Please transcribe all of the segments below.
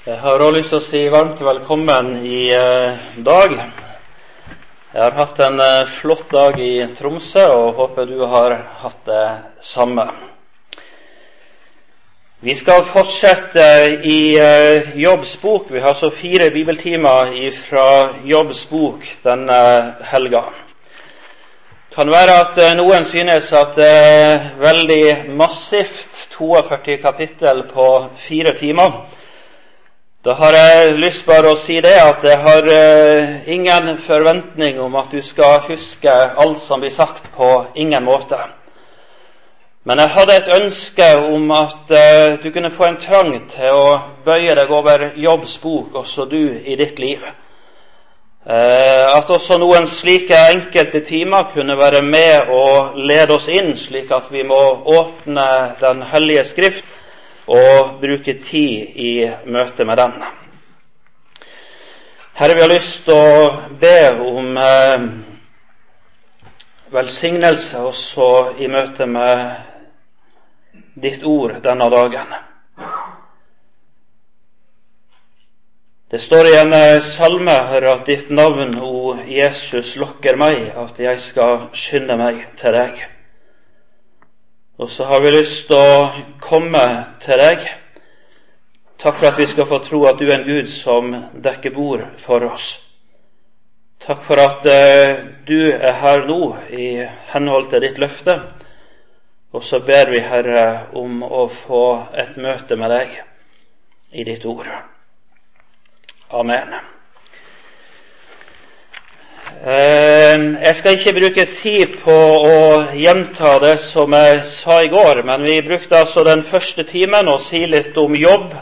Jeg har også lyst til å si varmt velkommen i eh, dag. Jeg har hatt en eh, flott dag i Tromsø og håper du har hatt det samme. Vi skal fortsette i eh, Jobbs bok. Vi har så fire bibeltimer fra Jobbs bok denne helga. Det kan være at noen synes at det er veldig massivt 42 kapittel på fire timer. Da har jeg lyst bare å si det at jeg har uh, ingen forventning om at du skal huske alt som blir sagt, på ingen måte. Men jeg hadde et ønske om at uh, du kunne få en trang til å bøye deg over Jobbs bok, også du, i ditt liv. Uh, at også noen slike enkelte timer kunne være med og lede oss inn, slik at vi må åpne Den hellige Skrift og bruke tid i møte med den. Herre, vi har lyst til å be om eh, velsignelse også i møte med ditt ord denne dagen. Det står i en eh, salme Herre, at ditt navn, o Jesus, lokker meg, at jeg skal skynde meg til deg. Og så har vi lyst til å komme til deg. Takk for at vi skal få tro at du er en Gud som dekker bord for oss. Takk for at uh, du er her nå i henhold til ditt løfte. Og så ber vi, Herre, om å få et møte med deg i ditt ord. Amen. Ehm, jeg skal ikke bruke tid på å gjenta det som jeg sa i går, men vi brukte altså den første timen å si litt om jobb,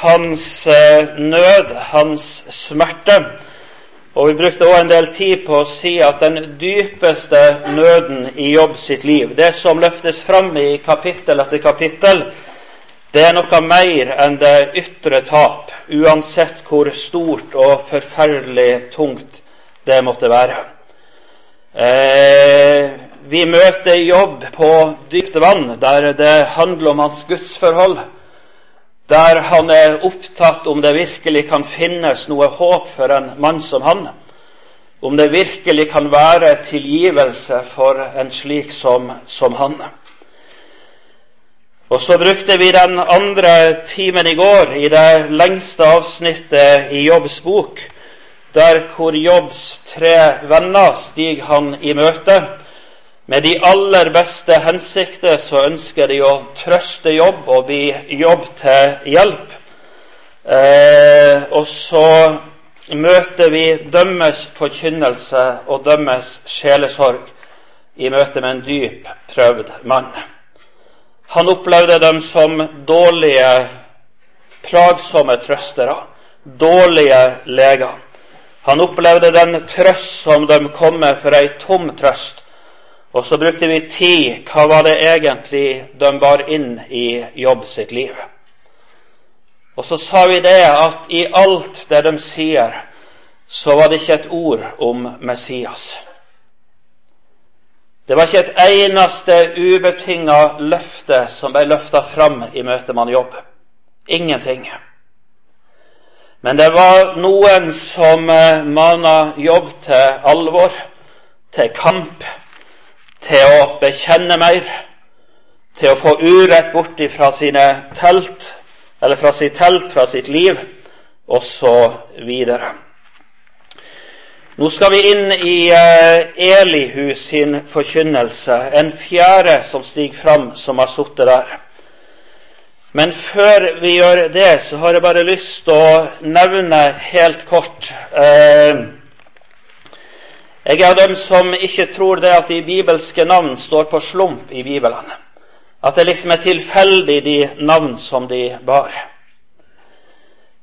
hans eh, nød, hans smerte. Og vi brukte òg en del tid på å si at den dypeste nøden i jobb sitt liv, det som løftes fram i kapittel etter kapittel, det er noe mer enn det ytre tap, uansett hvor stort og forferdelig tungt det måtte være. Eh, vi møter jobb på dypt vann, der det handler om hans gudsforhold. Der han er opptatt om det virkelig kan finnes noe håp for en mann som han. Om det virkelig kan være tilgivelse for en slik som, som han. Og så brukte vi den andre timen i går i det lengste avsnittet i Jobbs bok der hvor Jobbs tre venner stiger han i møte. Med de aller beste hensikter så ønsker de å trøste Jobb og bli Jobb til hjelp. Eh, og så møter vi dømmes forkynnelse og dømmes sjelesorg i møte med en dyp prøvd mann. Han opplevde dem som dårlige, plagsomme trøstere, dårlige leger. Han opplevde den trøst som de kom med for ei tom trøst. Og så brukte vi tid. Hva var det egentlig de bar inn i jobb sitt liv? Og så sa vi det at i alt det de sier, så var det ikke et ord om Messias. Det var ikke et eneste ubetinga løfte som ble løfta fram i møte med jobb. Ingenting. Men det var noen som eh, mana jobb til alvor, til kamp, til å bekjenne mer, til å få urett bort fra sine telt, eller fra sitt telt, fra sitt liv, osv. Nå skal vi inn i uh, Elihus sin forkynnelse, en fjerde som stiger fram, som har sittet der. Men før vi gjør det, så har jeg bare lyst til å nevne helt kort eh, Jeg er av dem som ikke tror det at de bibelske navn står på slump i Bibelen. At det liksom er tilfeldig de navn som de bar.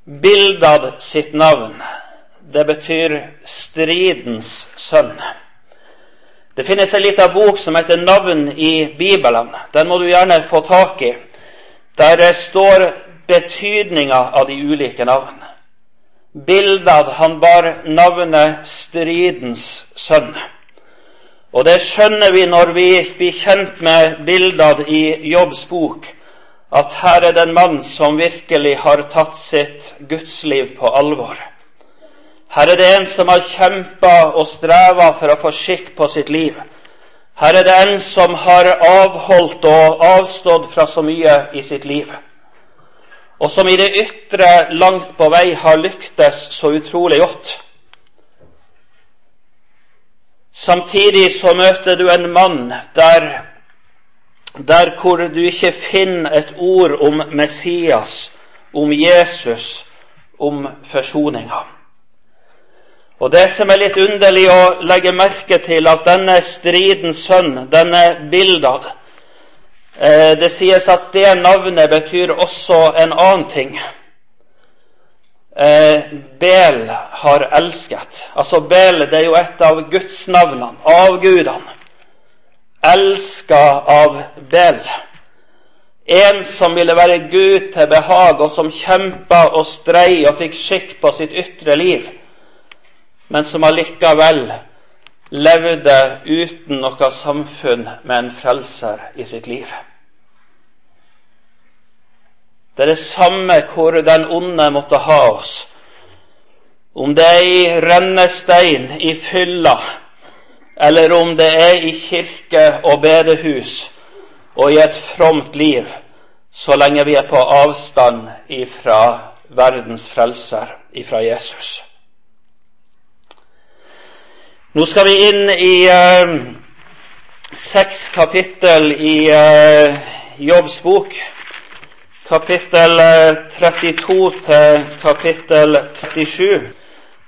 Bildad sitt navn, det betyr stridens sønn. Det finnes en liten bok som heter 'Navn i Bibelen'. Den må du gjerne få tak i der det står betydninga av de ulike navn. Bildad han bar navnet Stridens sønn. Og det skjønner vi når vi blir kjent med Bildad i Jobbs bok, at her er det en mann som virkelig har tatt sitt gudsliv på alvor. Her er det en som har kjempa og streva for å få skikk på sitt liv. Her er det en som har avholdt og avstått fra så mye i sitt liv, og som i det ytre langt på vei har lyktes så utrolig godt. Samtidig så møter du en mann der, der hvor du ikke finner et ord om Messias, om Jesus, om forsoninga. Og Det som er litt underlig å legge merke til, at denne stridens sønn, denne Bildad eh, Det sies at det navnet betyr også en annen ting. Eh, Bel har elsket. Altså Bel det er jo et av gudsnavnene, avgudene. Elska av Bel. En som ville være Gud til behag, og som kjempa og strei og fikk skikk på sitt ytre liv men som allikevel levde uten noe samfunn med en frelser i sitt liv. Det er det samme hvor den onde måtte ha oss. Om det er i rennestein, i fylla, eller om det er i kirke og bedehus og i et fromt liv, så lenge vi er på avstand ifra verdens frelser, ifra Jesus. Nå skal vi inn i uh, seks kapittel i uh, Jobbs bok. Kapittel 32 eh, til kapittel 37.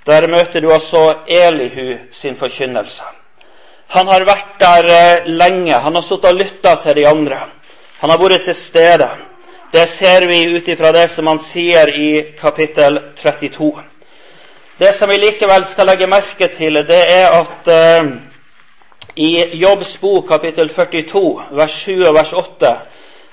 Der møter du altså Elihu sin forkynnelse. Han har vært der uh, lenge. Han har sittet og lytta til de andre. Han har vært til stede. Det ser vi ut ifra det som han sier i kapittel 32. Det som vi likevel skal legge merke til, det er at eh, i Jobbs bok kapittel 42, vers 7 og vers 8,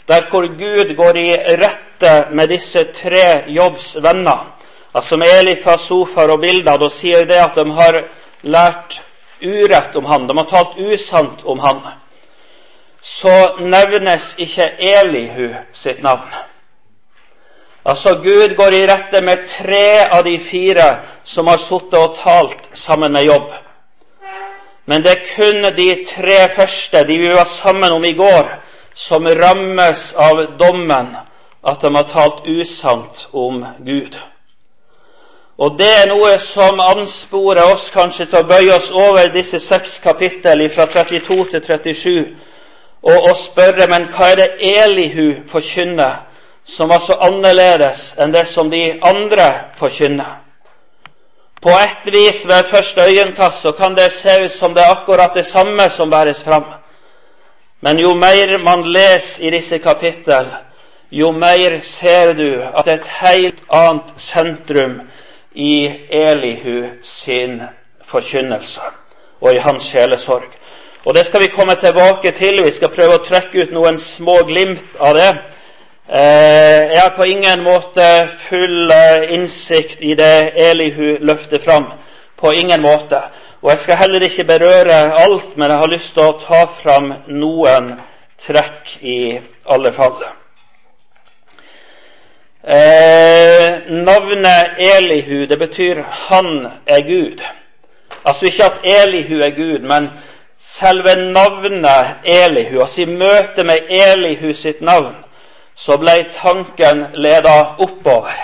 der hvor Gud går i rette med disse tre Jobbs venner, altså med Elifa, Sofar og Bildad, og sier det at de har lært urett om han, de har talt usant om han, så nevnes ikke Elihu sitt navn. Altså, Gud går i rette med tre av de fire som har sittet og talt sammen med jobb. Men det er kun de tre første, de vi var sammen om i går, som rammes av dommen at de har talt usant om Gud. Og det er noe som ansporer oss kanskje til å bøye oss over disse seks kapittel fra 32 til 37 og, og spørre men hva er det Elihu forkynner som var så annerledes enn det som de andre forkynner. På ett vis ved første øyekast så kan det se ut som det er akkurat det samme som bæres fram. Men jo mer man leser i disse kapittel, jo mer ser du at det er et helt annet sentrum i Elihu sin forkynnelse og i hans sjelesorg. Og Det skal vi komme tilbake til. Vi skal prøve å trekke ut noen små glimt av det. Eh, jeg har på ingen måte full eh, innsikt i det Elihu løfter fram. På ingen måte. Og jeg skal heller ikke berøre alt, men jeg har lyst til å ta fram noen trekk i alle fall. Eh, navnet Elihu det betyr 'han er Gud'. Altså ikke at Elihu er Gud, men selve navnet Elihu. Altså i møte med Elihu sitt navn så ble tanken leda oppover.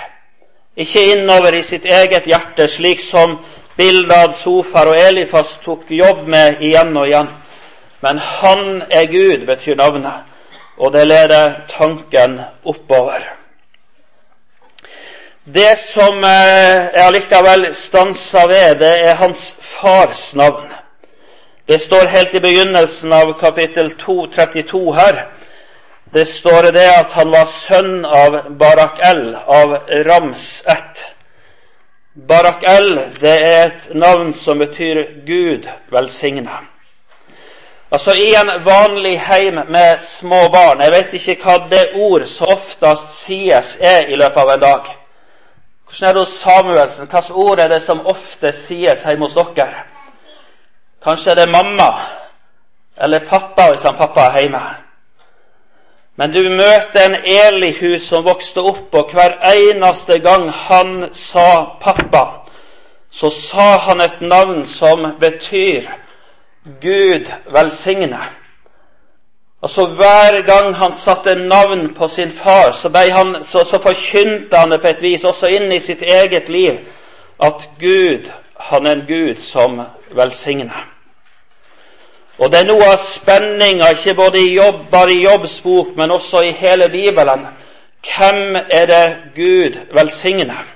Ikke innover i sitt eget hjerte, slik som Bildad, Sofar og Elifas tok jobb med igjen og igjen. Men Han er Gud, betyr navnet, og det leder tanken oppover. Det som eh, allikevel stansa ved, det er hans fars navn. Det står helt i begynnelsen av kapittel 2, 32 her det står det at han var sønn av Barak-El, av Rams ett. Barak-El det er et navn som betyr Gud velsigna. Altså I en vanlig heim med små barn Jeg vet ikke hva det ord som oftest sies, er i løpet av en dag. Hvordan er det hos Samuelsen? slags ord er det som ofte sies hjemme hos dere? Kanskje er det mamma eller pappa hvis han pappa er hjemme. Men du møter en Elihu som vokste opp, og hver eneste gang han sa 'pappa', så sa han et navn som betyr 'Gud velsigne'. Altså Hver gang han satte navn på sin far, så, han, så, så forkynte han det på et vis også inn i sitt eget liv at Gud, han er en Gud som velsigner. Og det er noe av spenninga, ikke både i jobb, bare i Jobbs bok, men også i hele Bibelen. Hvem er det Gud velsigner?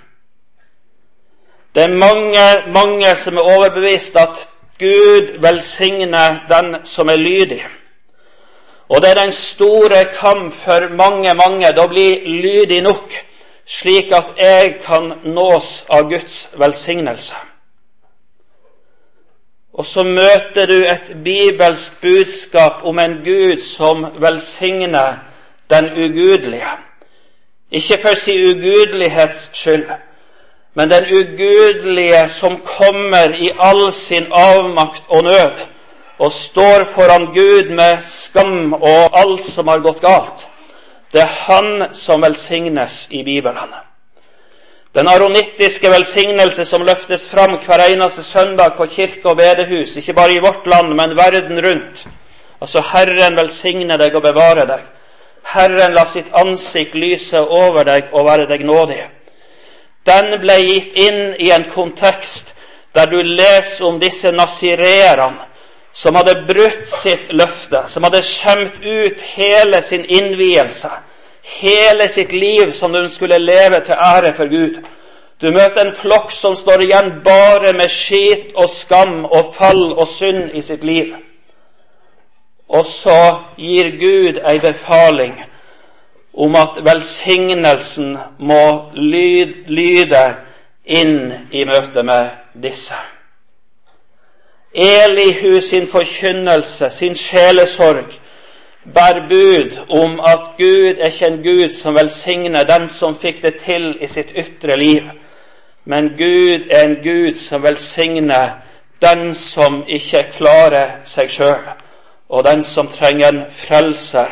Det er mange, mange som er overbevist at Gud velsigner den som er lydig. Og det er den store kamp for mange, mange å bli lydig nok, slik at jeg kan nås av Guds velsignelse. Og så møter du et bibelsk budskap om en Gud som velsigner den ugudelige. Ikke for sin ugudelighets skyld, men den ugudelige som kommer i all sin avmakt og nød og står foran Gud med skam og alt som har gått galt. Det er Han som velsignes i Bibelen. Den aronittiske velsignelse som løftes fram hver eneste søndag på kirke og bedehus, ikke bare i vårt land, men verden rundt. Altså Herren velsigne deg og bevare deg. Herren la sitt ansikt lyse over deg og være deg nådig. Den ble gitt inn i en kontekst der du leser om disse nasireerne som hadde brutt sitt løfte, som hadde skjemt ut hele sin innvielse hele sitt liv som hun skulle leve til ære for Gud. Du møter en flokk som står igjen bare med skit og skam og fall og synd i sitt liv. Og så gir Gud ei befaling om at velsignelsen må lyde inn i møte med disse. Elihu sin forkynnelse, sin sjelesorg, bær bud om at Gud er ikke en Gud som velsigner den som fikk det til i sitt ytre liv, men Gud er en Gud som velsigner den som ikke klarer seg sjøl, og den som trenger en frelser,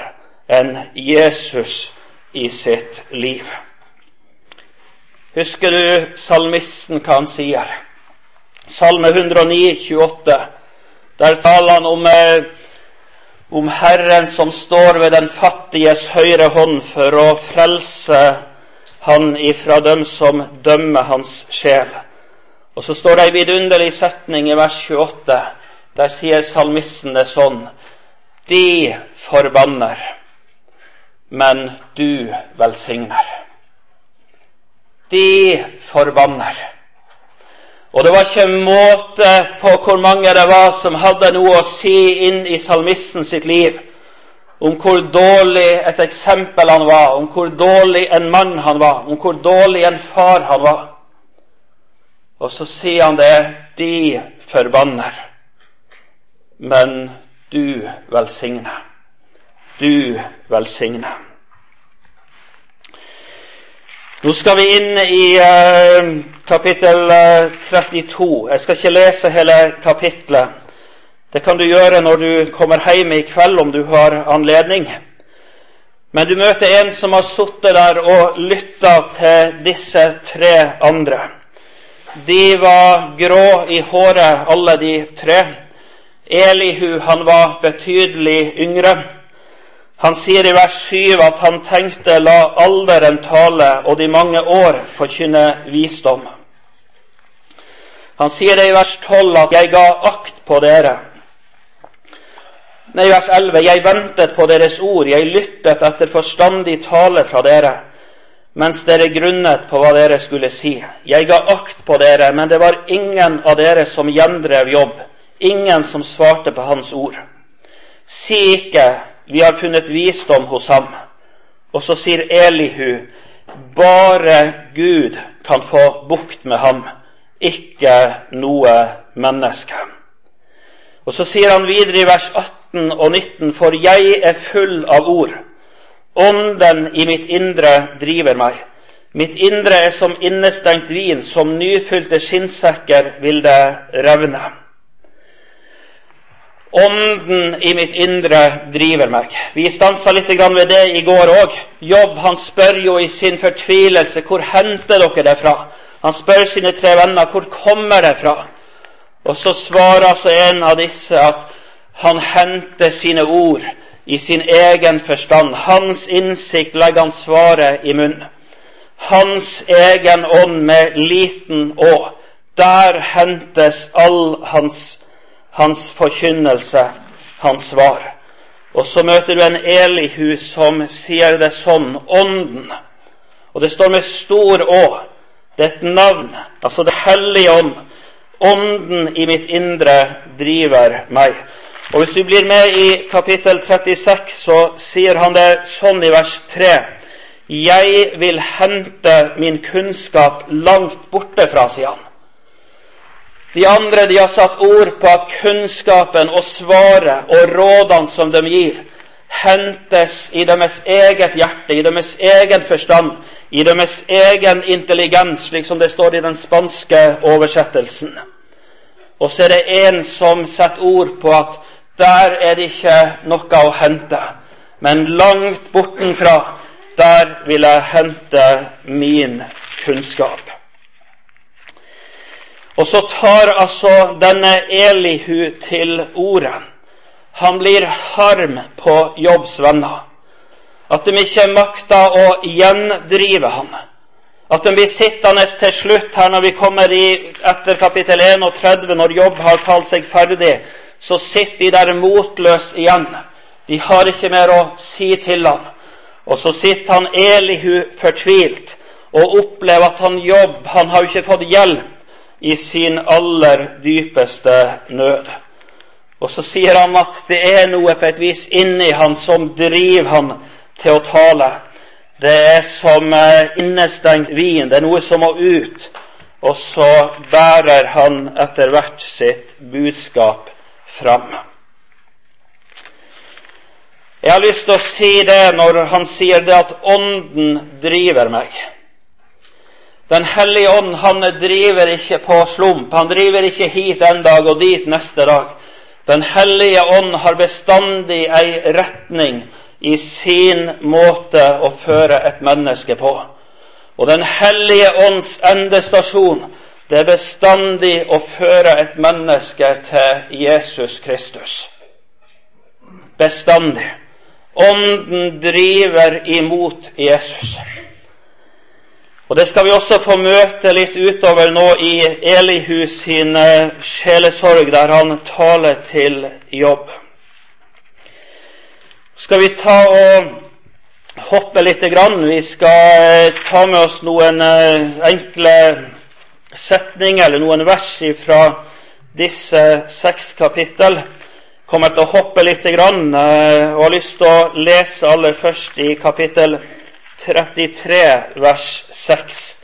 en Jesus, i sitt liv. Husker du salmisten hva han sier? Salme 109, 28. Der taler han om eh, om Herren som står ved den fattiges høyre hånd for å frelse han ifra dem som dømmer hans sjel. Og så står det ei vidunderlig setning i vers 28. Der sier salmisten det sånn De forbanner, men du velsigner. De forbanner. Og det var ikke måte på hvor mange det var som hadde noe å si inn i salmisten sitt liv om hvor dårlig et eksempel han var, om hvor dårlig en mann han var, om hvor dårlig en far han var. Og så sier han det de forbanner, men du velsigner. Du velsigner. Nå skal vi inn i uh, kapittel 32. Eh, Jeg skal ikke lese hele kapittelet. Det kan du gjøre når du kommer hjem i kveld, om du har anledning. Men du møter en som har sittet der og lytta til disse tre andre. De var grå i håret, alle de tre. Elihu han var betydelig yngre. Han sier i vers 7 at han tenkte la alderen tale og de mange år forkynne visdom. Han sier det i vers 12 at 'jeg ga akt på dere'. Nei, vers 11 'jeg ventet på deres ord, jeg lyttet etter forstandig tale fra dere', mens dere grunnet på hva dere skulle si. Jeg ga akt på dere, men det var ingen av dere som gjendrev jobb, ingen som svarte på hans ord. Si ikke vi har funnet visdom hos ham. Og så sier Elihu bare Gud kan få bukt med ham, ikke noe menneske. Og Så sier han videre i vers 18 og 19.: For jeg er full av ord. Ånden i mitt indre driver meg. Mitt indre er som innestengt vin, som nyfylte skinnsekker vil det revne. Ånden i mitt indre driver meg. Vi stansa litt ved det i går òg. Jobb han spør jo i sin fortvilelse hvor henter dere det fra? Han spør sine tre venner hvor kommer det fra? Og så svarer altså en av disse at han henter sine ord i sin egen forstand. Hans innsikt legger han svaret i munnen. Hans egen ånd med liten å. Der hentes all hans hans forkynnelse, hans svar. Og så møter du en Elihu som sier det sånn Ånden. Og det står med stor Å. Det er et navn, altså Det hellige ånd. Ånden i mitt indre driver meg. Og Hvis du blir med i kapittel 36, så sier han det sånn i vers 3. Jeg vil hente min kunnskap langt borte fra, sier han. De andre de har satt ord på at kunnskapen og svaret og rådene som de gir, hentes i deres eget hjerte, i deres egen forstand, i deres egen intelligens, slik som det står i den spanske oversettelsen. Og så er det en som setter ord på at der er det ikke noe å hente. Men langt bortenfra, der vil jeg hente min kunnskap. Og så tar altså denne Elihu til orde. Han blir harm på Jobbs venner. At de ikke makter å gjendrive han. At de blir sittende til slutt her når vi kommer i, etter kapittel 31, når Jobb har talt seg ferdig, så sitter de der motløse igjen. De har ikke mer å si til ham. Og så sitter han Elihu fortvilt og opplever at han Jobb han har jo ikke fått hjelp i sin aller dypeste nød. Og så sier han at det er noe på et vis inni han som driver han til å tale. Det er som eh, innestengt vin. Det er noe som må ut. Og så bærer han etter hvert sitt budskap fram. Jeg har lyst til å si det når han sier det at Ånden driver meg. Den hellige ånd han driver ikke på slump. Han driver ikke hit en dag og dit neste dag. Den hellige ånd har bestandig ei retning i sin måte å føre et menneske på. Og Den hellige ånds endestasjon det er bestandig å føre et menneske til Jesus Kristus. Bestandig. Ånden driver imot Jesus. Og Det skal vi også få møte litt utover nå i Elihus sin eh, sjelesorg, der han taler til jobb. Skal vi ta og hoppe lite grann? Vi skal eh, ta med oss noen eh, enkle setninger eller noen vers fra disse seks kapittel. Kommer til å hoppe lite grann og har lyst til å lese aller først i kapittel 33, vers 6.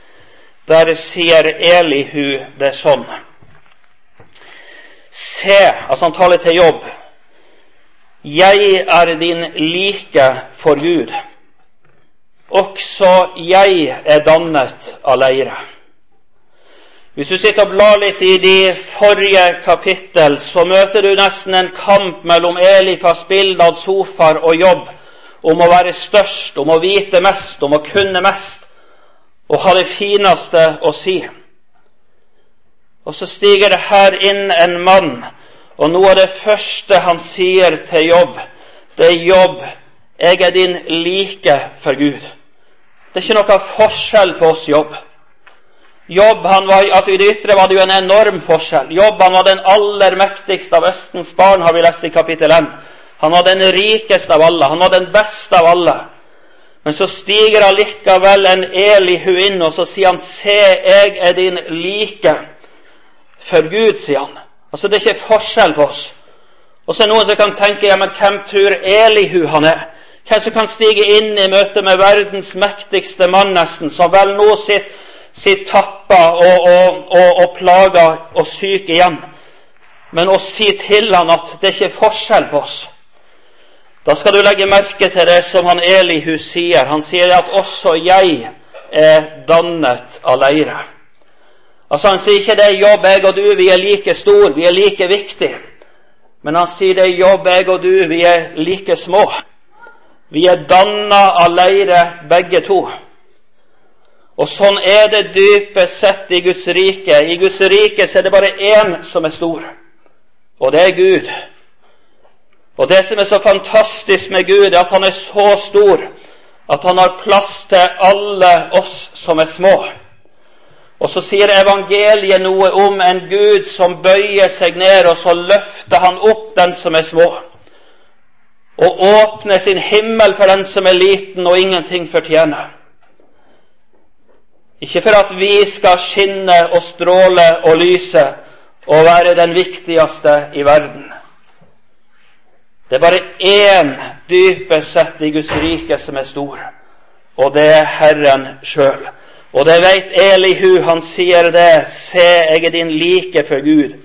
Der sier Elihu det sånn Se, altså han taler til jobb. Jeg er din like for Gud. Også jeg er dannet av leire. Hvis du sitter og blar litt i de forrige kapittel, så møter du nesten en kamp mellom Elifas, Bildad, sofaer og Jobb om å være størst, om å vite mest, om å kunne mest og ha det fineste å si. Og så stiger det her inn en mann, og noe av det første han sier til jobb, det er jobb. Jeg er din like for Gud. Det er ikke noe forskjell på oss jobb. Jobb, han var, altså I det ytre var det jo en enorm forskjell. Jobb han var den aller mektigste av Østens barn, har vi lest i kapittel 1. Han var den rikeste av alle. Han var den beste av alle. Men så stiger allikevel en Elihu inn, og så sier han, 'Se, jeg er din like for Gud', sier han. Altså, Det er ikke forskjell på oss. Og så er det noen som kan tenke, ja, men hvem tror Elihu han er? Hvem som kan stige inn i møte med verdens mektigste mann, nesten, som vel nå sitter, sitter tappa og, og, og, og plaga og syk igjen? Men å si til han at det er ikke forskjell på oss. Da skal du legge merke til det som han Elihu sier. Han sier at 'også jeg er dannet av leire'. Altså Han sier ikke det er 'jobb, jeg og du, vi er like stor, vi er like viktige'. Men han sier det er jobb, jeg og du, vi er like små. Vi er danna av leire, begge to. Og sånn er det dypest sett i Guds rike. I Guds rike så er det bare én som er stor, og det er Gud. Og det som er så fantastisk med Gud, er at han er så stor at han har plass til alle oss som er små. Og så sier evangeliet noe om en Gud som bøyer seg ned, og så løfter han opp den som er små. Og åpner sin himmel for den som er liten og ingenting fortjener. Ikke for at vi skal skinne og stråle og lyse og være den viktigste i verden. Det er bare én dypest sett i Guds rike som er stor, og det er Herren sjøl. Og det veit Elihu. Han sier det. Se, jeg er din like for Gud.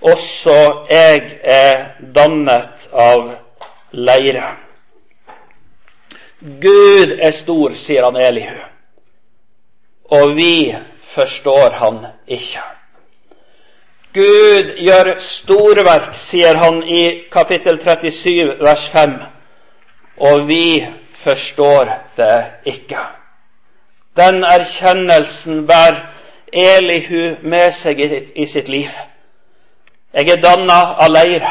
Også jeg er dannet av leire. Gud er stor, sier han Elihu. Og vi forstår han ikke. Gud gjør storverk, sier han i kapittel 37, vers 5, og vi forstår det ikke. Den erkjennelsen bærer Elihu med seg i, sitt liv. Jeg er danna av leire.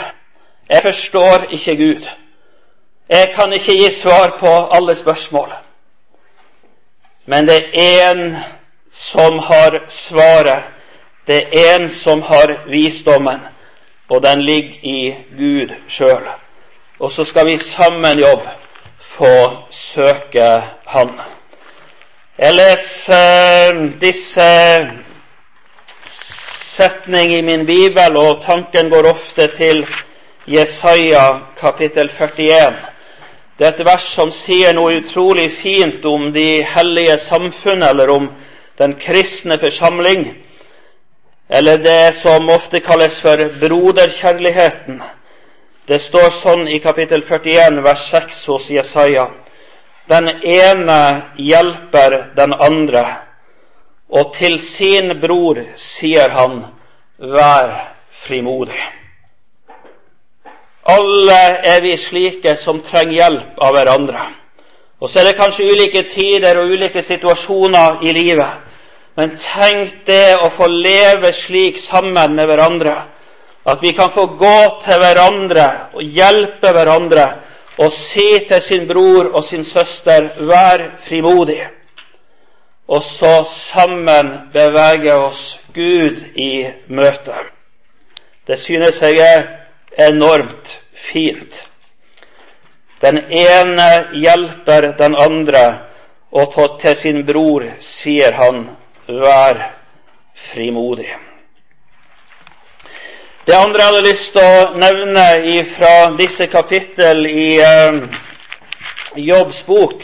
Jeg forstår ikke Gud. Jeg kan ikke gi svar på alle spørsmål. Men det er én som har svaret det er en som har visdommen, og den ligger i Gud sjøl. Og så skal vi sammen jobbe få søke Han. Jeg leser disse setningene i min bibel, og tanken går ofte til Jesaja kapittel 41. Det er et vers som sier noe utrolig fint om de hellige samfunn, eller om den kristne forsamling eller det som ofte kalles for broderkjærligheten. Det står sånn i kapittel 41, vers 6 hos Jesaja. Den ene hjelper den andre, og til sin bror sier han, vær frimodig. Alle er vi slike som trenger hjelp av hverandre. Og så er det kanskje ulike tider og ulike situasjoner i livet. Men tenk det å få leve slik sammen med hverandre. At vi kan få gå til hverandre og hjelpe hverandre og si til sin bror og sin søster 'vær frimodig'. Og så sammen bevege oss Gud i møte. Det synes jeg er enormt fint. Den ene hjelper den andre, og til sin bror sier han vær frimodig. Det andre jeg hadde lyst til å nevne fra disse kapittel i uh, Jobbs bok,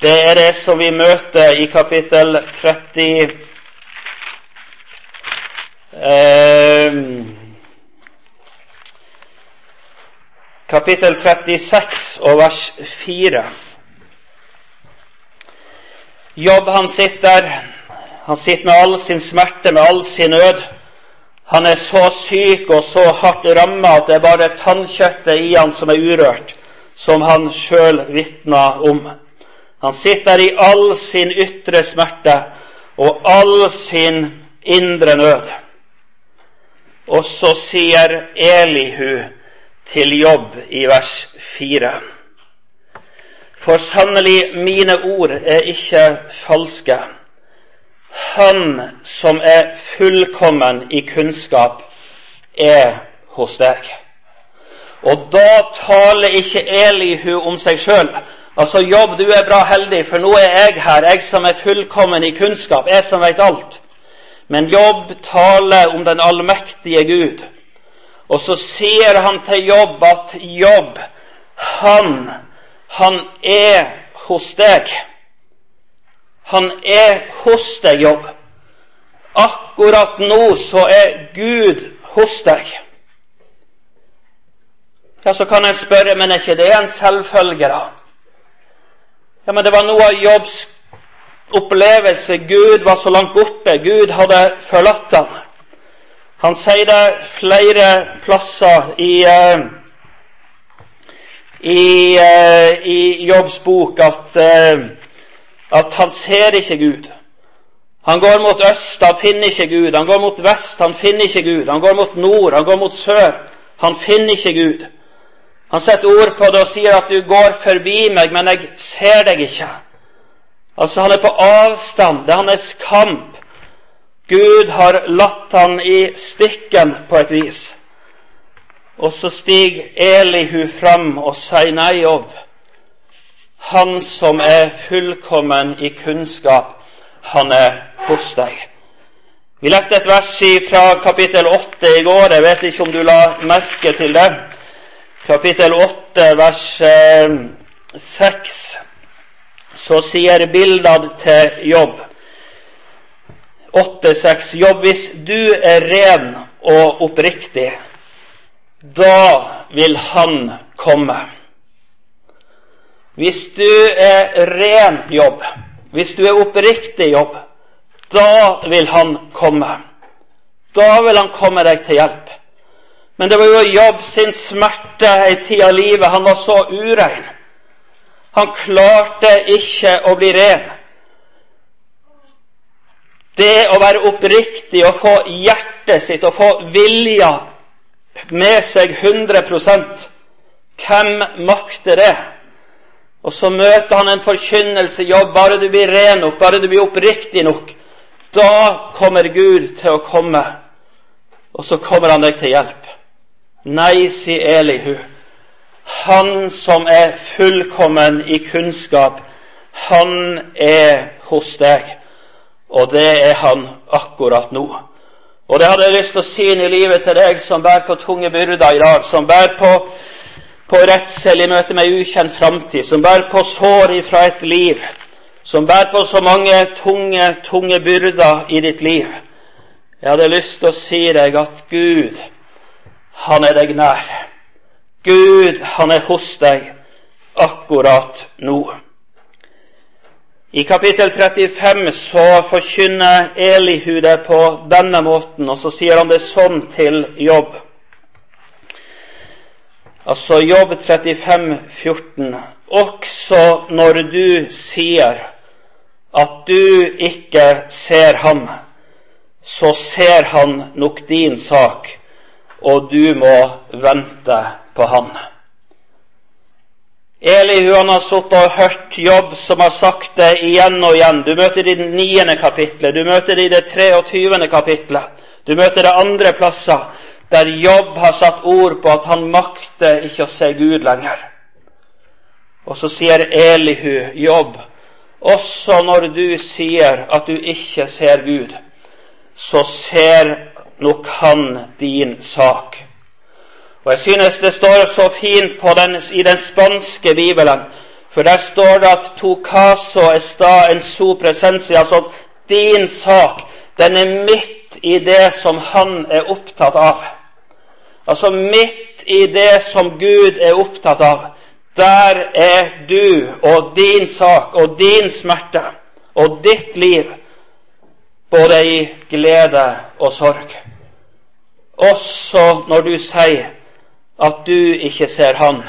det er det som vi møter i kapittel 30 uh, Kapittel 36 og vers 4. Jobb, han sitter han sitter med all sin smerte, med all sin nød. Han er så syk og så hardt ramma at det er bare tannkjøttet i han som er urørt, som han sjøl vitna om. Han sitter i all sin ytre smerte og all sin indre nød. Og så sier Elihu til jobb i vers 4. For sannelig, mine ord er ikke falske. Han som er fullkommen i kunnskap, er hos deg. Og da taler ikke Elihu om seg sjøl. Altså, jobb, du er bra heldig, for nå er jeg her, jeg som er fullkommen i kunnskap, jeg som vet alt. Men jobb taler om den allmektige Gud. Og så sier han til jobb at jobb, han, han er hos deg. Han er hos deg, jobb. Akkurat nå så er Gud hos deg. Ja, Så kan en spørre, men er ikke det en selvfølge, da? Ja, men det var noe av Jobbs opplevelse. Gud var så langt borte. Gud hadde forlatt ham. Han sier det flere plasser i, uh, i, uh, i Jobbs bok at, uh, at han ser ikke Gud. Han går mot øst, han finner ikke Gud. Han går mot vest, han finner ikke Gud. Han går mot nord, han går mot sør. Han finner ikke Gud. Han setter ord på det og sier at du går forbi meg, men jeg ser deg ikke. Altså, han er på avstand. Det er hans kamp. Gud har latt han i stikken på et vis. Og så stiger Elihu fram og sier nei, Jobb. Han som er fullkommen i kunnskap, han er hos deg. Vi leste et vers fra kapittel 8 i går. Jeg vet ikke om du la merke til det. Kapittel 8, vers eh, 6. Så sier Bildad til Jobb 8,6.: Jobb, hvis du er ren og oppriktig, da vil Han komme. Hvis du er ren jobb, hvis du er oppriktig jobb, da vil han komme. Da vil han komme deg til hjelp. Men det var jo Jobb sin smerte ei tid av livet. Han var så urein. Han klarte ikke å bli ren. Det å være oppriktig og få hjertet sitt og få vilja med seg 100 Hvem makter det? Og så møter han en forkynnelse. Ja, bare du blir ren nok, bare du blir oppriktig nok, da kommer Gud til å komme, og så kommer han deg til hjelp. Nei, sier Elihu. Han som er fullkommen i kunnskap, han er hos deg. Og det er han akkurat nå. Og det hadde jeg lyst til å si inn i livet til deg som bærer på tunge byrder i dag, som bærer på på redsel i møte med ukjent framtid, som bærer på sår ifra et liv, som bærer på så mange tunge, tunge byrder i ditt liv. Jeg hadde lyst til å si deg at Gud, han er deg nær. Gud, han er hos deg akkurat nå. I kapittel 35 så forkynner Elihu det på denne måten, og så sier han det sånn til Jobb. Altså Jobb 35, 14. Også når du sier at du ikke ser ham, så ser han nok din sak, og du må vente på han. Elihu han har sittet og hørt Jobb som har sagt det igjen og igjen. Du møter det i det niende kapitlet, du møter det i det 23. kapitlet, du møter det andre plasser der Jobb har satt ord på at han makter ikke å se Gud lenger. Og så sier Elihu, Jobb, også når du sier at du ikke ser Gud, så ser nok han din sak. Og Jeg synes det står så fint den, i den spanske bibelen, for der står det at to caso esta en su presencia, altså at din sak, den er i det som han er opptatt av. Altså midt i det som Gud er opptatt av, der er du og din sak og din smerte og ditt liv både i glede og sorg. Også når du sier at du ikke ser Han,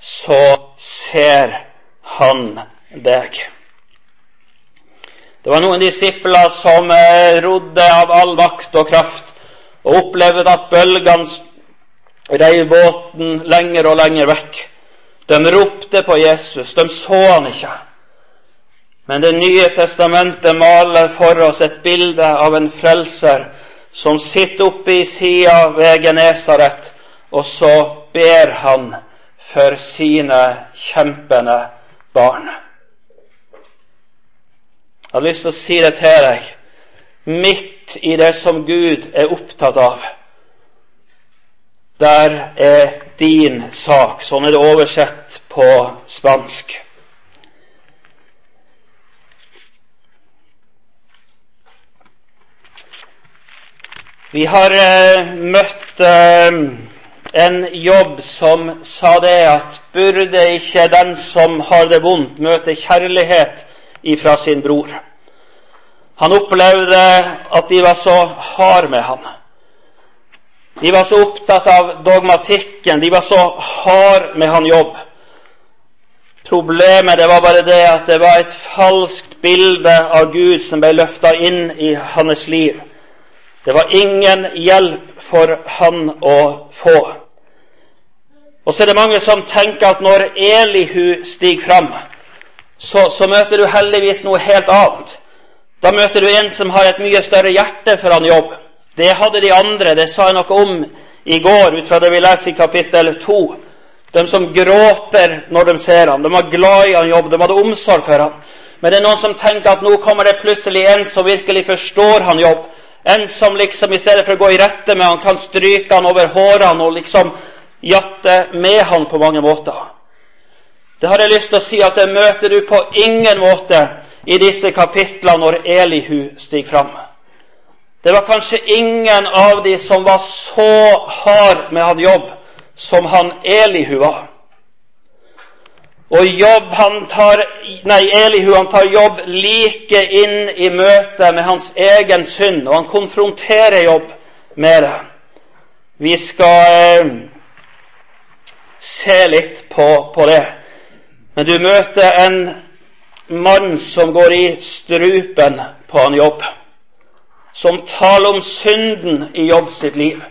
så ser Han deg. Det var noen disipler som eh, rodde av all vakt og kraft og opplevde at bølgene reiv båten lenger og lenger vekk. De ropte på Jesus, de så han ikke. Men Det nye testamentet maler for oss et bilde av en frelser som sitter oppe i sida ved Genesaret, og så ber han for sine kjempende barn. Jeg har lyst til å si det til deg, midt i det som Gud er opptatt av der er din sak. Sånn er det oversett på spansk. Vi har eh, møtt eh, en jobb som sa det at burde ikke den som har det vondt, møte kjærlighet ifra sin bror? Han opplevde at de var så hard med ham. De var så opptatt av dogmatikken, de var så hard med han jobb. Problemet det var bare det at det var et falskt bilde av Gud som ble løfta inn i hans liv. Det var ingen hjelp for han å få. Og så er det mange som tenker at når Elihu stiger fram, så, så møter du heldigvis noe helt annet. Da møter du en som har et mye større hjerte for han jobb. Det hadde de andre. Det sa jeg noe om i går ut fra det vi leser i kapittel 2. De som gråter når de ser ham. De var glad i han jobb. De hadde omsorg for ham. Men det er noen som tenker at nå kommer det plutselig en som virkelig forstår han jobb. En som liksom i stedet for å gå i rette med han, kan stryke han over hårene og liksom jatte med han på mange måter. Det har jeg lyst til å si at det møter du på ingen måte i disse kapitlene når Elihu stiger fram. Det var kanskje ingen av de som var så hard med han jobb som han Elihu var. Og jobb, han tar, nei, Elihu han tar jobb like inn i møte med hans egen synd, og han konfronterer jobb med det. Vi skal eh, se litt på, på det. Men du møter en mann som går i strupen på en jobb. Som taler om synden i jobb sitt liv.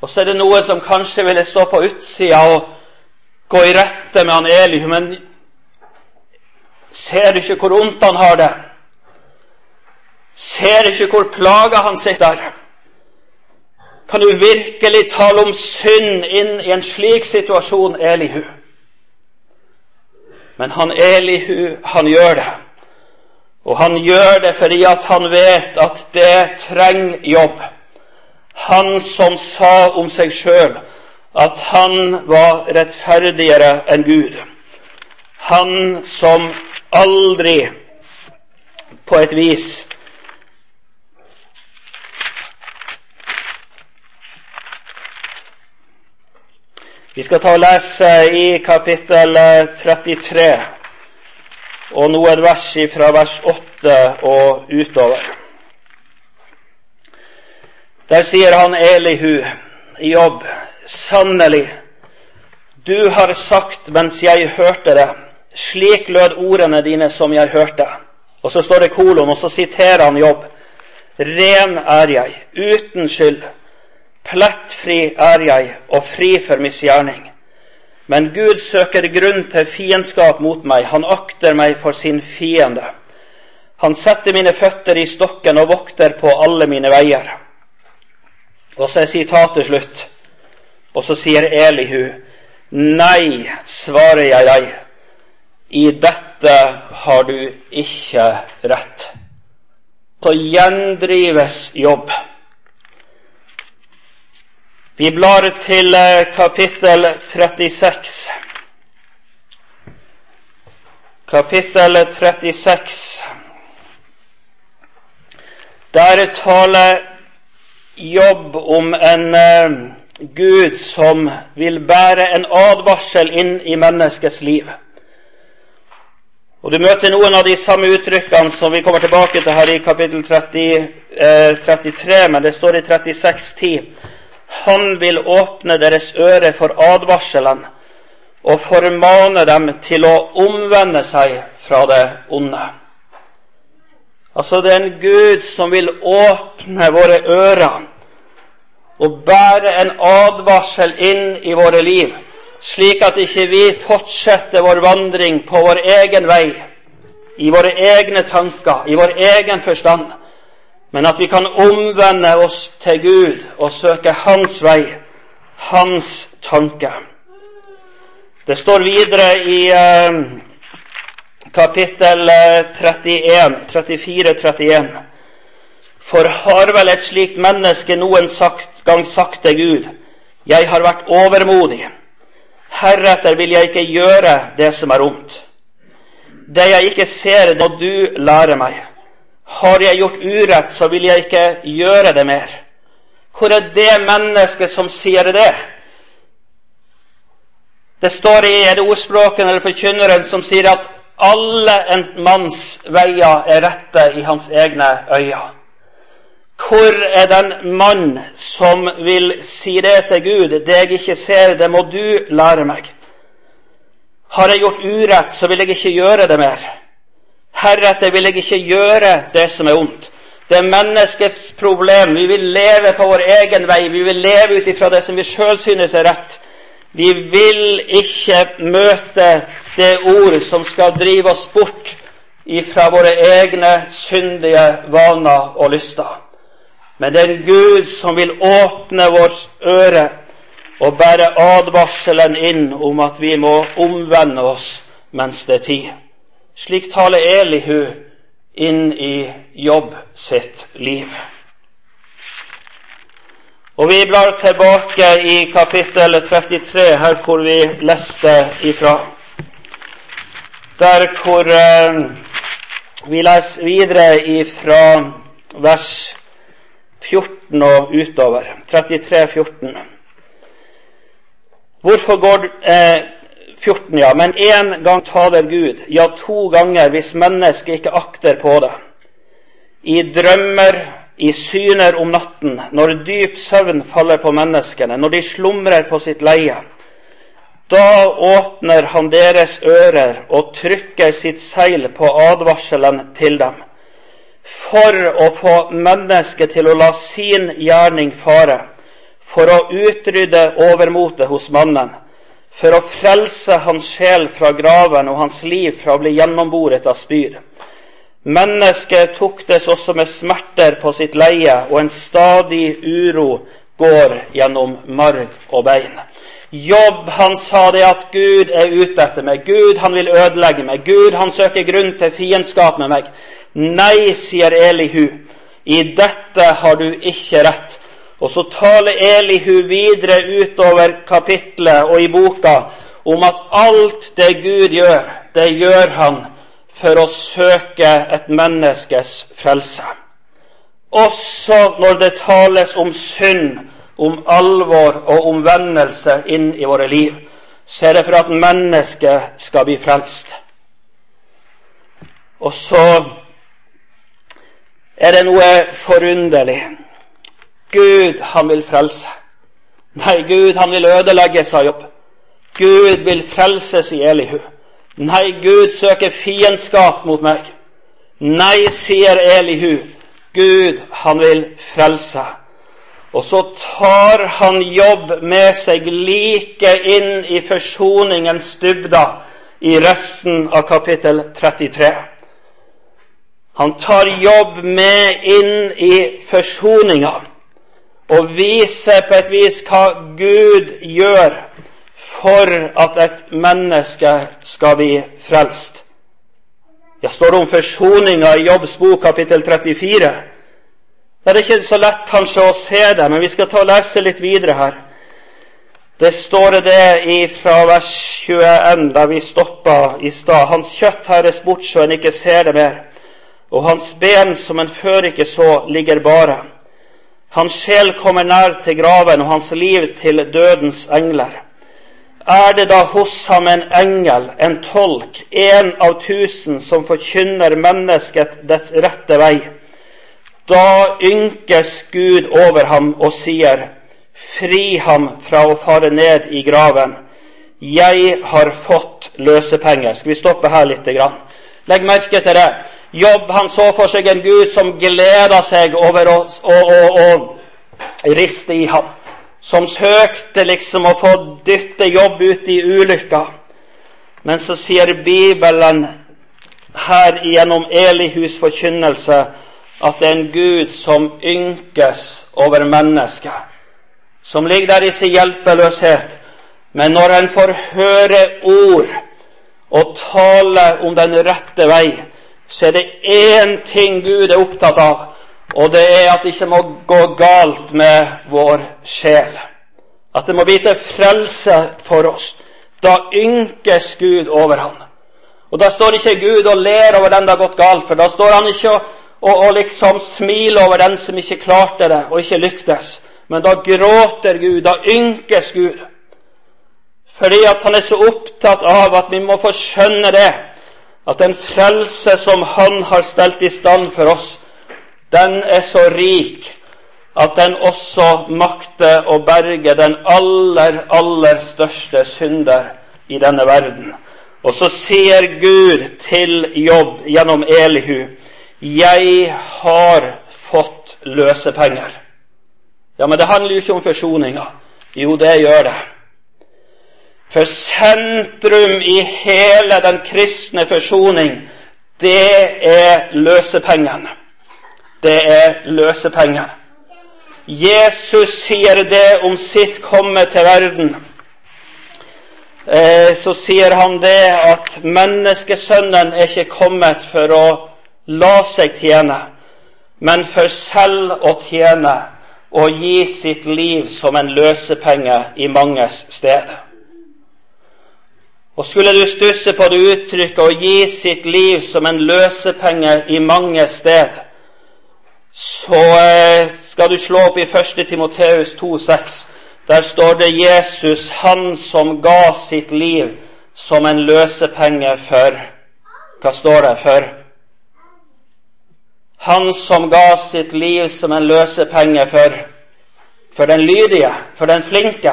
Og så er det noen som kanskje ville stå på utsida og gå i rette med han Elihu, men ser du ikke hvor vondt han har det? Ser du ikke hvor plaga han sitter? Kan du virkelig tale om synd inn i en slik situasjon, Elihu? Men han Elihu, han gjør det. Og han gjør det fordi at han vet at det trenger jobb. Han som sa om seg sjøl at han var rettferdigere enn Gud. Han som aldri på et vis Vi skal ta og lese i kapittel 33 og noen vers fra vers 8 og utover. Der sier han Elihu i jobb, sannelig, du har sagt mens jeg hørte det, slik lød ordene dine som jeg hørte. Og så står det kolon, og så siterer han jobb. Ren er jeg, uten skyld. Plettfri er jeg og fri for misgjerning. Men Gud søker grunn til fiendskap mot meg, han akter meg for sin fiende. Han setter mine føtter i stokken og vokter på alle mine veier. Og så er sitatet slutt. Og så sier Elihu, nei, svarer jeg deg, i dette har du ikke rett. Så gjendrives jobb. Vi blar til eh, kapittel 36. Kapittel 36. Der taler Jobb om en uh, Gud som vil bære en advarsel inn i menneskets liv. Og Du møter noen av de samme uttrykkene som vi kommer tilbake til her i kapittel 30, uh, 33, men det står i 36.10. Han vil åpne deres øre for advarselen og formane dem til å omvende seg fra det onde. Altså, det er en Gud som vil åpne våre ører og bære en advarsel inn i våre liv, slik at ikke vi fortsetter vår vandring på vår egen vei, i våre egne tanker, i vår egen forstand men at vi kan omvende oss til Gud og søke Hans vei, Hans tanke. Det står videre i eh, kapittel 31, 34-31. For har vel et slikt menneske noen sagt, gang sagt til Gud, jeg har vært overmodig, heretter vil jeg ikke gjøre det som er ondt. Det jeg ikke ser, når du lærer meg. Har jeg gjort urett, så vil jeg ikke gjøre det mer. Hvor er det mennesket som sier det? Det står i det ordspråken eller forkynneren som sier at alle en manns veier er rette i hans egne øyne. Hvor er den mann som vil si det til Gud? Det jeg ikke ser, det må du lære meg. Har jeg gjort urett, så vil jeg ikke gjøre det mer. Heretter vil jeg ikke gjøre det som er ondt. Det er menneskets problem. Vi vil leve på vår egen vei. Vi vil leve ut ifra det som vi sjøl synes er rett. Vi vil ikke møte det ord som skal drive oss bort ifra våre egne syndige vaner og lyster. Men det er en Gud som vil åpne vårt øre og bære advarselen inn om at vi må omvende oss mens det er tid. Slik taler Elihu inn i Jobb sitt liv. Og Vi blar tilbake i kapittel 33, her hvor vi leste ifra. Der hvor eh, vi leser videre ifra vers 14 og utover. 33, 14. Hvorfor går eh, 14, ja. Men én gang taler Gud, ja, to ganger hvis mennesket ikke akter på det. I drømmer, i syner om natten, når dyp søvn faller på menneskene, når de slumrer på sitt leie. Da åpner han deres ører og trykker sitt seil på advarselen til dem for å få mennesket til å la sin gjerning fare, for å utrydde overmotet hos mannen, for å frelse hans sjel fra graven og hans liv fra å bli gjennomboret av spyr. Mennesket tuktes også med smerter på sitt leie, og en stadig uro går gjennom marg og bein. Jobb, han sa det at Gud er ute etter meg. Gud, han vil ødelegge meg. Gud, han søker grunn til fiendskap med meg. Nei, sier Elihu, i dette har du ikke rett. Og så taler Elihu videre utover kapitlet og i boka om at alt det Gud gjør, det gjør han for å søke et menneskes frelse. Også når det tales om synd, om alvor og omvendelse inn i våre liv, så er det for at mennesket skal bli frelst. Og så er det noe forunderlig. Gud, han vil frelse. Nei, Gud, han vil ødelegge, sa Jobb. Gud vil frelses sier Elihu. Nei, Gud søker fiendskap mot meg. Nei, sier Elihu. Gud, han vil frelse. Og så tar han jobb med seg like inn i forsoningens dybda i resten av kapittel 33. Han tar jobb med inn i forsoninga og viser på et vis hva Gud gjør for at et menneske skal bli frelst. Ja, står det om forsoninga i Jobbs bok kapittel 34. Det er ikke så lett kanskje å se det, men vi skal ta og lese litt videre her. Det står det fra vers 21, da vi stoppa i stad. Hans kjøtt høres bort så en ikke ser det mer og hans ben som en før ikke så, ligger bare. Hans sjel kommer nær til graven, og hans liv til dødens engler. Er det da hos ham en engel, en tolk, en av tusen, som forkynner mennesket dets rette vei? Da ynkes Gud over ham og sier, Fri ham fra å fare ned i graven. Jeg har fått løsepenger. Skal vi stoppe her litt? Legg merke til det. Jobb han så for seg en Gud som gleda seg over å, å, å, å riste i ham. Som søkte liksom å få dytte Jobb ut i ulykka. Men så sier Bibelen her gjennom Elihus forkynnelse at det er en Gud som ynkes over mennesket. Som ligger der i sin hjelpeløshet. Men når en får høre ord og tale om den rette vei, så er det én ting Gud er opptatt av, og det er at det ikke må gå galt med vår sjel. At det må bli til frelse for oss. Da ynkes Gud over ham. Og Da står ikke Gud og ler over den det har gått galt for. Da står han ikke og, og, og liksom smiler over den som ikke klarte det og ikke lyktes. Men da gråter Gud, da ynkes Gud. Fordi at han er så opptatt av at vi må få skjønne det at den frelse som Han har stelt i stand for oss, den er så rik at den også makter å berge den aller, aller største synder i denne verden. Og så sier Gud til Jobb gjennom Elihu jeg har fått løsepenger. Ja, men det handler jo ikke om forsoninga. Jo, det gjør det. For sentrum i hele den kristne forsoning, det er løsepengene. Det er løsepenger. Jesus sier det om sitt komme til verden. Eh, så sier han det at menneskesønnen er ikke kommet for å la seg tjene, men for selv å tjene og gi sitt liv som en løsepenge i manges sted. Og Skulle du stusse på det uttrykket 'å gi sitt liv som en løsepenge i mange sted', så eh, skal du slå opp i 1. Timoteus 2,6. Der står det Jesus, han som ga sitt liv som en løsepenge for Hva står det for? Han som ga sitt liv som en løsepenge for for den lydige, for den flinke.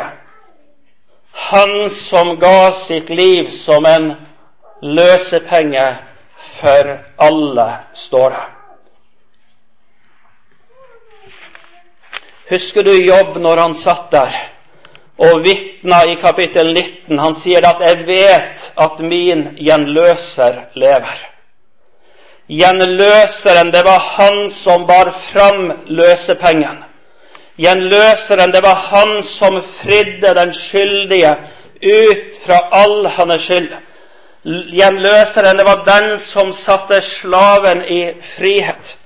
Han som ga sitt liv som en løsepenge for alle, står det. Husker du Jobb når han satt der og vitna i kapittel 19? Han sier at 'jeg vet at min gjenløser lever'. Gjenløseren, det var han som bar fram løsepengen. Gjenløseren, det var han som fridde den skyldige ut fra all hans skyld. Gjenløseren, det var den som satte slaven i frihet.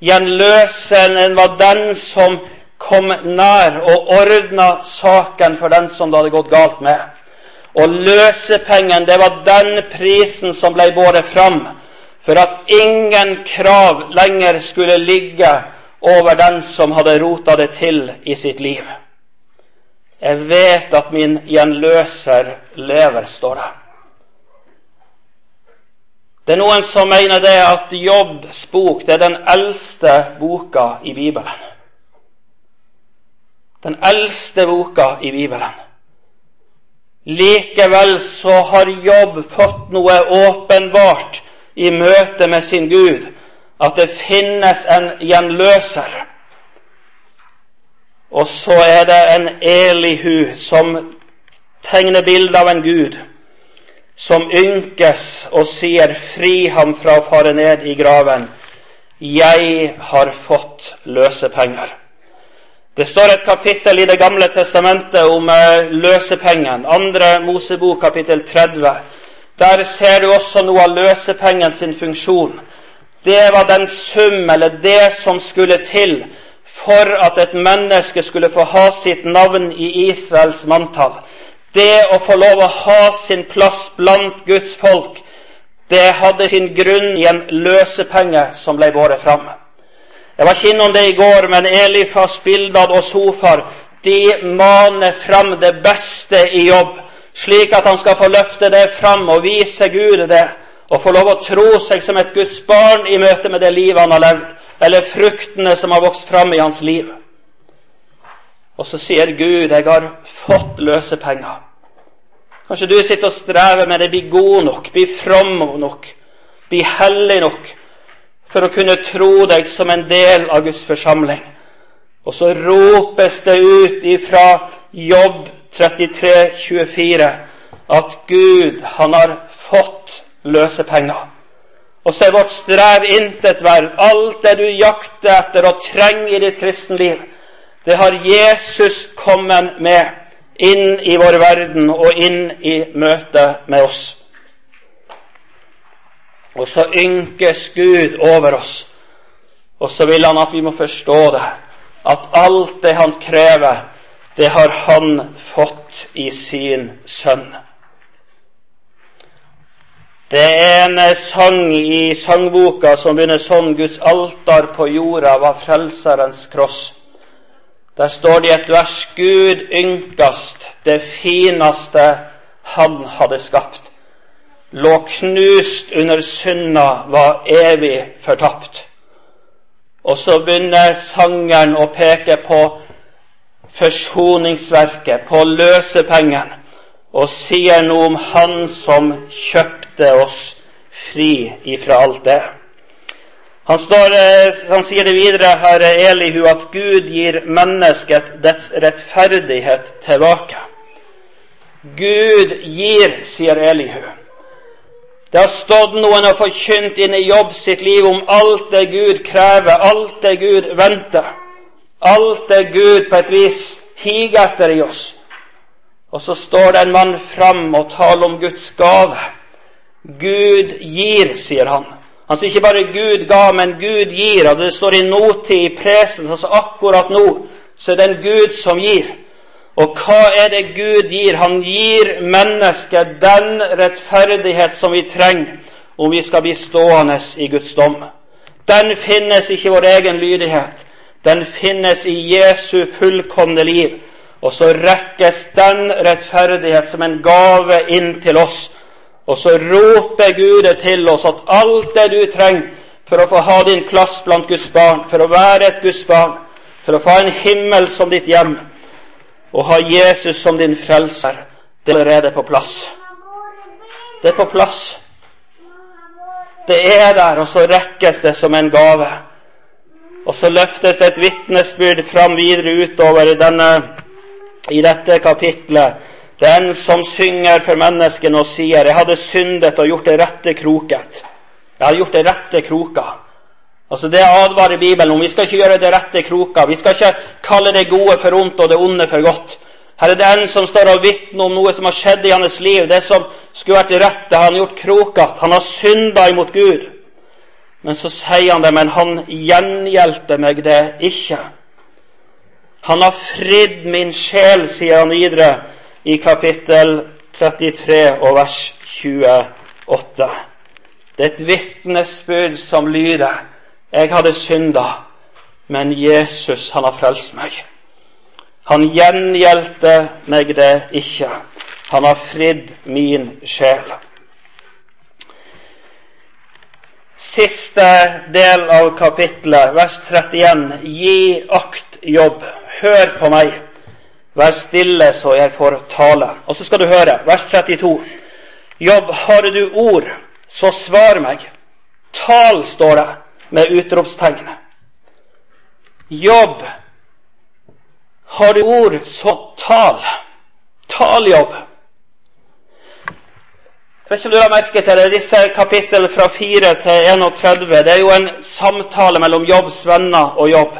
Gjenløseren var den som kom nær og ordna saken for den som det hadde gått galt med. Og løsepengen, det var den prisen som ble båret fram for at ingen krav lenger skulle ligge over den som hadde rota det til i sitt liv. Jeg vet at min gjenløser lever, står det. Det er noen som mener det at Jobbs bok det er den eldste boka i Bibelen den eldste boka i Bibelen. Likevel så har Jobb fått noe åpenbart i møte med sin Gud, at det finnes en gjenløser. Og så er det en Elihu som tegner bilde av en Gud, som ynkes og sier 'fri ham fra å fare ned i graven'. Jeg har fått løsepenger. Det står et kapittel i Det gamle testamentet om uh, løsepengen. Andre Mosebok, kapittel 30. Der ser du også noe av løsepengen sin funksjon. Det var den sum, eller det som skulle til for at et menneske skulle få ha sitt navn i Israels manntall. Det å få lov å ha sin plass blant Guds folk, det hadde sin grunn i en løsepenge som ble båret fram. Jeg var ikke innom det i går, men Elifas, Bildad og Sofar de maner fram det beste i jobb, slik at han skal få løfte det fram og vise Gud det, og få lov å tro seg som et Guds barn i møte med det livet han har levd, eller fruktene som har vokst fram i hans liv. Og så sier Gud, 'Jeg har fått løsepenger'. Kanskje du sitter og strever med det, bli god nok, bli from nok, bli hellig nok for å kunne tro deg som en del av Guds forsamling. Og så ropes det ut ifra Jobb 33, 24 at Gud, han har fått løsepenger. Og så er vårt strev intet verd. Alt det du jakter etter og trenger i ditt kristenliv, det har Jesus kommet med inn i vår verden og inn i møte med oss. Og så ynkes Gud over oss. Og så vil han at vi må forstå det, at alt det han krever, det har han fått i sin sønn. Det er en sang i sangboka som begynner sånn Guds altar på jorda var Frelserens kross. Der står det i et vers Gud ynkast det fineste Han hadde skapt lå knust under synda, var evig fortapt. Og så begynner sangeren å peke på forsoningsverket, på løsepengen, og sier noe om Han som kjøpte oss fri ifra alt det. Han, står, han sier det videre her, Elihu, at Gud gir mennesket dets rettferdighet tilbake. Gud gir, sier Elihu. Det har stått noen og forkynt inn i jobb sitt liv om alt det Gud krever, alt det Gud venter. Alt det Gud på et vis higer etter i oss. Og så står det en mann fram og taler om Guds gave. Gud gir, sier han. Han sier ikke bare 'Gud ga', men 'Gud gir'. Altså det står i nåtid, i presens, altså akkurat nå, så er det en Gud som gir. Og hva er det Gud gir? Han gir mennesket den rettferdighet som vi trenger om vi skal bli stående i Guds dom. Den finnes ikke i vår egen lydighet. Den finnes i Jesu fullkomne liv. Og så rekkes den rettferdighet som en gave inn til oss. Og så roper Gud til oss at alt det du trenger for å få ha din plass blant Guds barn, for å være et Guds barn, for å få en himmel som ditt hjem, og ha Jesus som din frelser, det er allerede på plass. Det er på plass. Det er der, og så rekkes det som en gave. Og så løftes det et vitnesbyrd fram videre utover denne, i dette kapitlet. Den som synger for menneskene og sier 'Jeg hadde syndet og gjort det rette kroket'. Jeg hadde gjort det rette kroka. Altså Det advarer Bibelen om. Vi skal ikke gjøre det rette kroka. Vi skal ikke kalle det gode for ondt og det onde for godt. Her er det en som står og vitner om noe som har skjedd i hans liv. Det som skulle vært det har han gjort krokete. Han har synda imot Gud. Men så sier han det, men han gjengjeldte meg det ikke. Han har fridd min sjel, sier han videre i kapittel 33 og vers 28. Det er et vitnesbyrd som lyder jeg hadde synda, men Jesus, han har frelst meg. Han gjengjeldte meg det ikke. Han har fridd min sjel. Siste del av kapittelet, vers 31. Gi akt jobb. Hør på meg. Vær stille så jeg får tale. Og så skal du høre. Vers 32. Jobb, har du ord, så svar meg. Tal, står det med utropstegn. Jobb. Har du ord, så tal. Taljobb. Jeg vet ikke om du har merket til det, disse kapittel fra 4 til 31 det er jo en samtale mellom Jobbs venner og Jobb.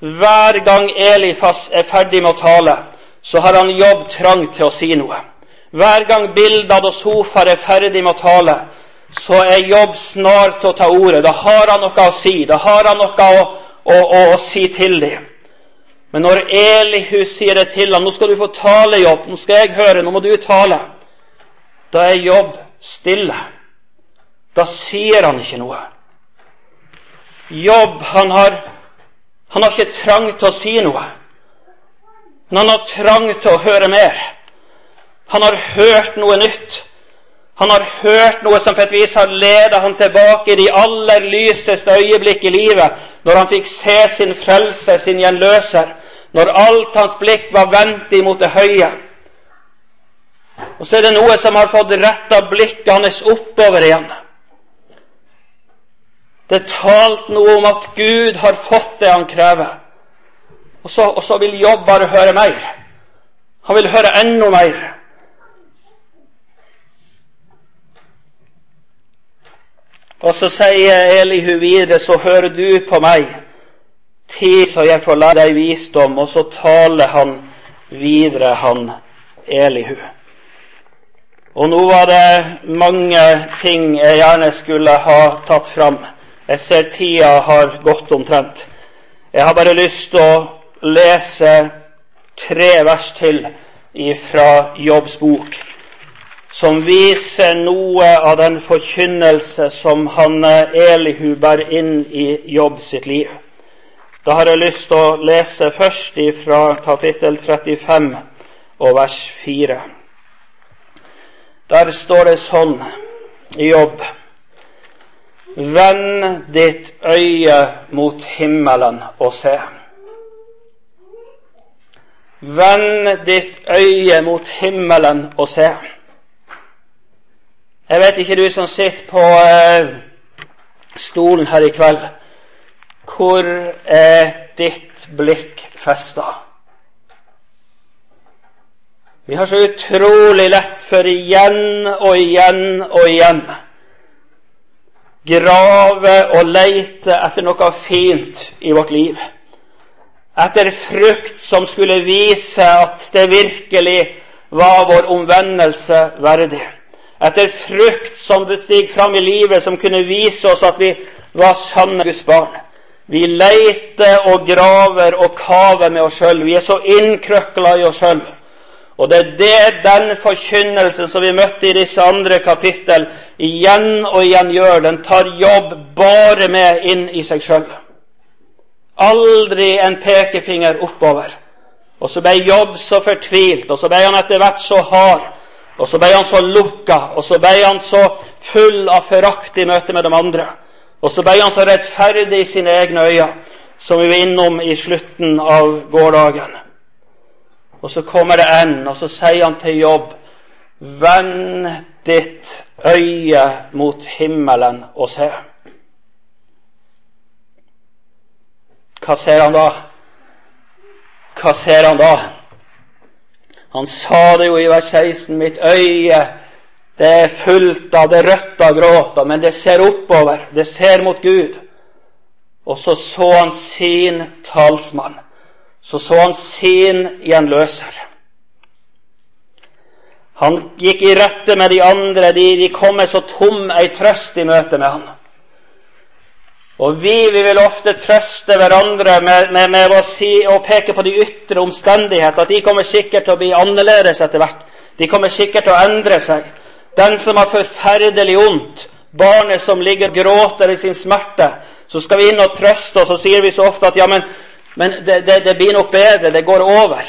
Hver gang Elifas er ferdig med å tale, så har han Jobb trang til å si noe. Hver gang Bildad og Sofar er ferdig med å tale, så er Jobb snar til å ta ordet. Da har han noe å si. Da har han noe å, å, å, å si til dem. Men når Elihu sier det til ham 'Nå skal du få tale, Jobb. Nå skal jeg høre. Nå må du tale.' Da er Jobb stille. Da sier han ikke noe. Jobb, han har, han har ikke trang til å si noe. Men han har trang til å høre mer. Han har hørt noe nytt. Han har hørt noe som på et vis har ledet ham tilbake i de aller lyseste øyeblikk i livet, når han fikk se sin frelser, sin gjenløser, når alt hans blikk var vendt imot det høye. Og så er det noe som har fått retta blikket hans oppover igjen. Det er talt noe om at Gud har fått det han krever. Og så, og så vil Jobb bare høre mer. Han vil høre enda mer. Og så sier Elihu videre, så hører du på meg, tid så jeg får lære deg visdom. Og så taler han videre, han Elihu. Og nå var det mange ting jeg gjerne skulle ha tatt fram. Jeg ser tida har gått omtrent. Jeg har bare lyst til å lese tre vers til fra Jobbs bok som viser noe av den forkynnelse som han Elihu bærer inn i Jobb sitt liv. Da har jeg lyst til å lese først fra kapittel 35 og vers 4. Der står det sånn i Jobb. Vend ditt øye mot himmelen og se. Vend ditt øye mot himmelen og se. Jeg vet ikke du som sitter på eh, stolen her i kveld. Hvor er ditt blikk festa? Vi har så utrolig lett for igjen og igjen og igjen grave og leite etter noe fint i vårt liv. Etter frukt som skulle vise at det virkelig var vår omvendelse verdig. Etter frukt som stiger fram i livet, som kunne vise oss at vi var sanne Guds barn. Vi leiter og graver og kaver med oss sjøl. Vi er så innkrøkla i oss sjøl. Og det er det den forkynnelsen som vi møtte i disse andre kapittel, igjen og igjen gjør. Den tar jobb bare med inn i seg sjøl. Aldri en pekefinger oppover. Og så ble Jobb så fortvilt, og så ble han etter hvert så hard, og så ble han så lukka, og så ble han så full av forakt i møte med de andre. Og så ble han så rettferdig i sine egne øyne, som vi var innom i slutten av gårsdagen. Og så kommer det en, og så sier han til Jobb Vend ditt øye mot himmelen og se. Hva ser han da? Hva ser han da? Han sa det jo i vers 16. Mitt øye det er fullt av det rødt av gråta, men det ser oppover. Det ser mot Gud. Og så så han sin talsmann så så han sin gjenløser. Han gikk i rette med de andre. De, de kom med så tom ei trøst i møte med han. Og vi, vi vil ofte trøste hverandre med, med, med å si og peke på de ytre omstendigheter. At de kommer sikkert til å bli annerledes etter hvert. De kommer sikkert til å endre seg. Den som har forferdelig vondt, barnet som ligger og gråter i sin smerte, så skal vi inn og trøste, oss, og sier vi så ofte at ja, men men det, det, det, blir nok bedre, det går over.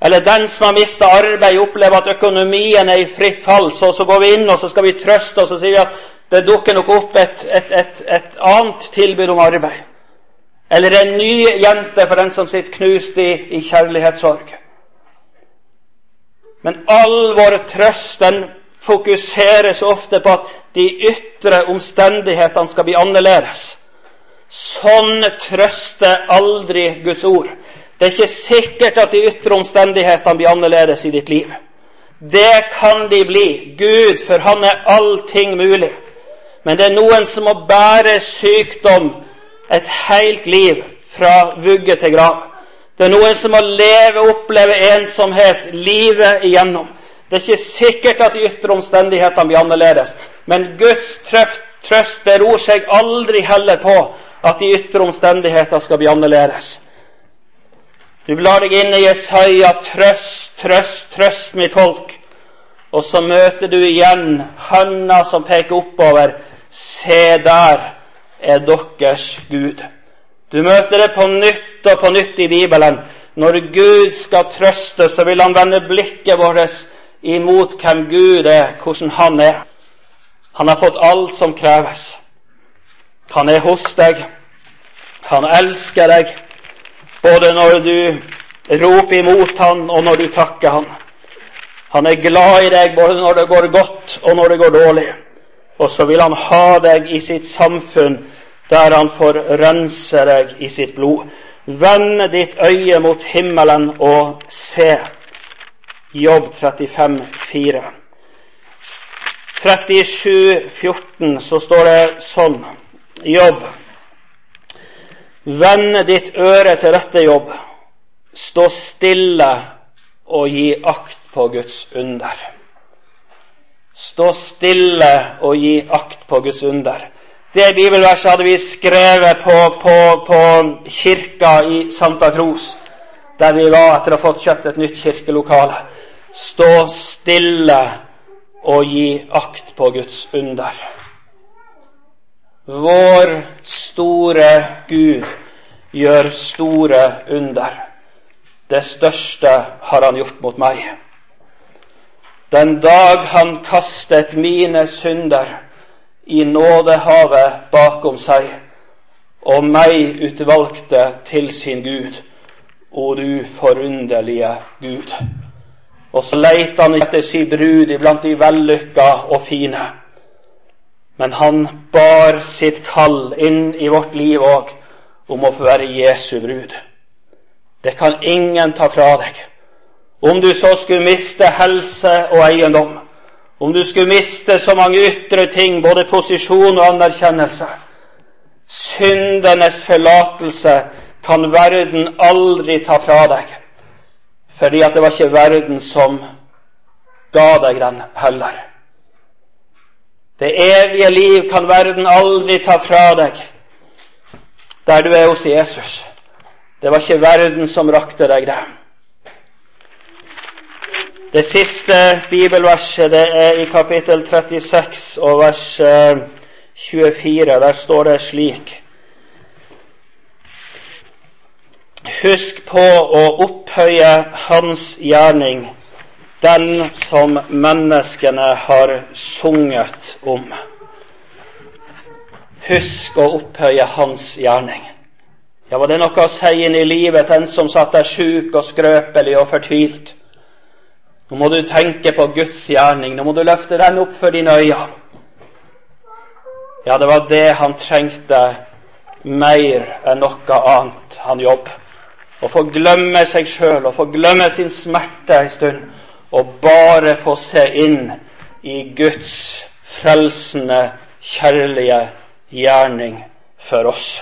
Eller den som har mista arbeid, opplever at økonomien er i fritt fall. Så, så går vi inn og så skal vi trøste og så sier vi at det dukker nok opp et, et, et, et annet tilbud om arbeid. Eller en ny jente for den som sitter knust i, i kjærlighetssorg. Men all vår trøst den fokuseres ofte på at de ytre omstendighetene skal bli annerledes. Sånn trøster aldri Guds ord. Det er ikke sikkert at de ytre omstendighetene blir annerledes i ditt liv. Det kan de bli. Gud, for han er allting mulig. Men det er noen som må bære sykdom et helt liv fra vugge til grav. Det er noen som må leve og oppleve ensomhet livet igjennom. Det er ikke sikkert at de ytre omstendighetene blir annerledes. Men Guds trøst beror seg aldri heller på at de ytre omstendigheter skal bli annerledes. Du blar deg inn i Jesaja, trøst, trøst, trøst mitt folk. Og så møter du igjen handa som peker oppover. Se, der er deres Gud. Du møter det på nytt og på nytt i Bibelen. Når Gud skal trøste, så vil han vende blikket vårt imot hvem Gud er, hvordan han er. Han har fått alt som kreves. Han er hos deg. Han elsker deg, både når du roper imot han, og når du takker han. Han er glad i deg både når det går godt, og når det går dårlig. Og så vil han ha deg i sitt samfunn, der han får rense deg i sitt blod. Vend ditt øye mot himmelen og se. Jobb 35, 4. 37,14 så står det sånn Jobb. Vend ditt øre til rette jobb. Stå stille og gi akt på Guds under. Stå stille og gi akt på Guds under. Det bibelverset hadde vi skrevet på, på, på kirka i Santa Cruz, der vi var etter å ha fått kjøpt et nytt kirkelokale. Stå stille og gi akt på Guds under. Vår store Gud gjør store under. Det største har han gjort mot meg. Den dag han kastet mine synder i nådehavet bakom seg, og meg utvalgte til sin Gud. O du forunderlige Gud. Og så leit han etter sin brud iblant de vellykka og fine. Men han bar sitt kall inn i vårt liv òg om å få være Jesu brud. Det kan ingen ta fra deg. Om du så skulle miste helse og eiendom, om du skulle miste så mange ytre ting, både posisjon og anerkjennelse Syndenes forlatelse kan verden aldri ta fra deg, fordi at det var ikke verden som ga deg den heller. Det evige liv kan verden aldri ta fra deg der du er hos Jesus. Det var ikke verden som rakte deg det. Det siste bibelverset det er i kapittel 36 og vers 24. Eh, Der står det slik Husk på å opphøye Hans gjerning, den som menneskene har sunget om. Husk å opphøye Hans gjerning. Ja, var det noe å si inn i livet den som satt der sjuk og skrøpelig og fortvilt? Nå må du tenke på Guds gjerning. Nå må du løfte den opp for dine øyne. Ja, det var det han trengte mer enn noe annet, han jobb. Å få glemme seg sjøl, å få glemme sin smerte en stund, og bare få se inn i Guds frelsende, kjærlige gjerning for oss.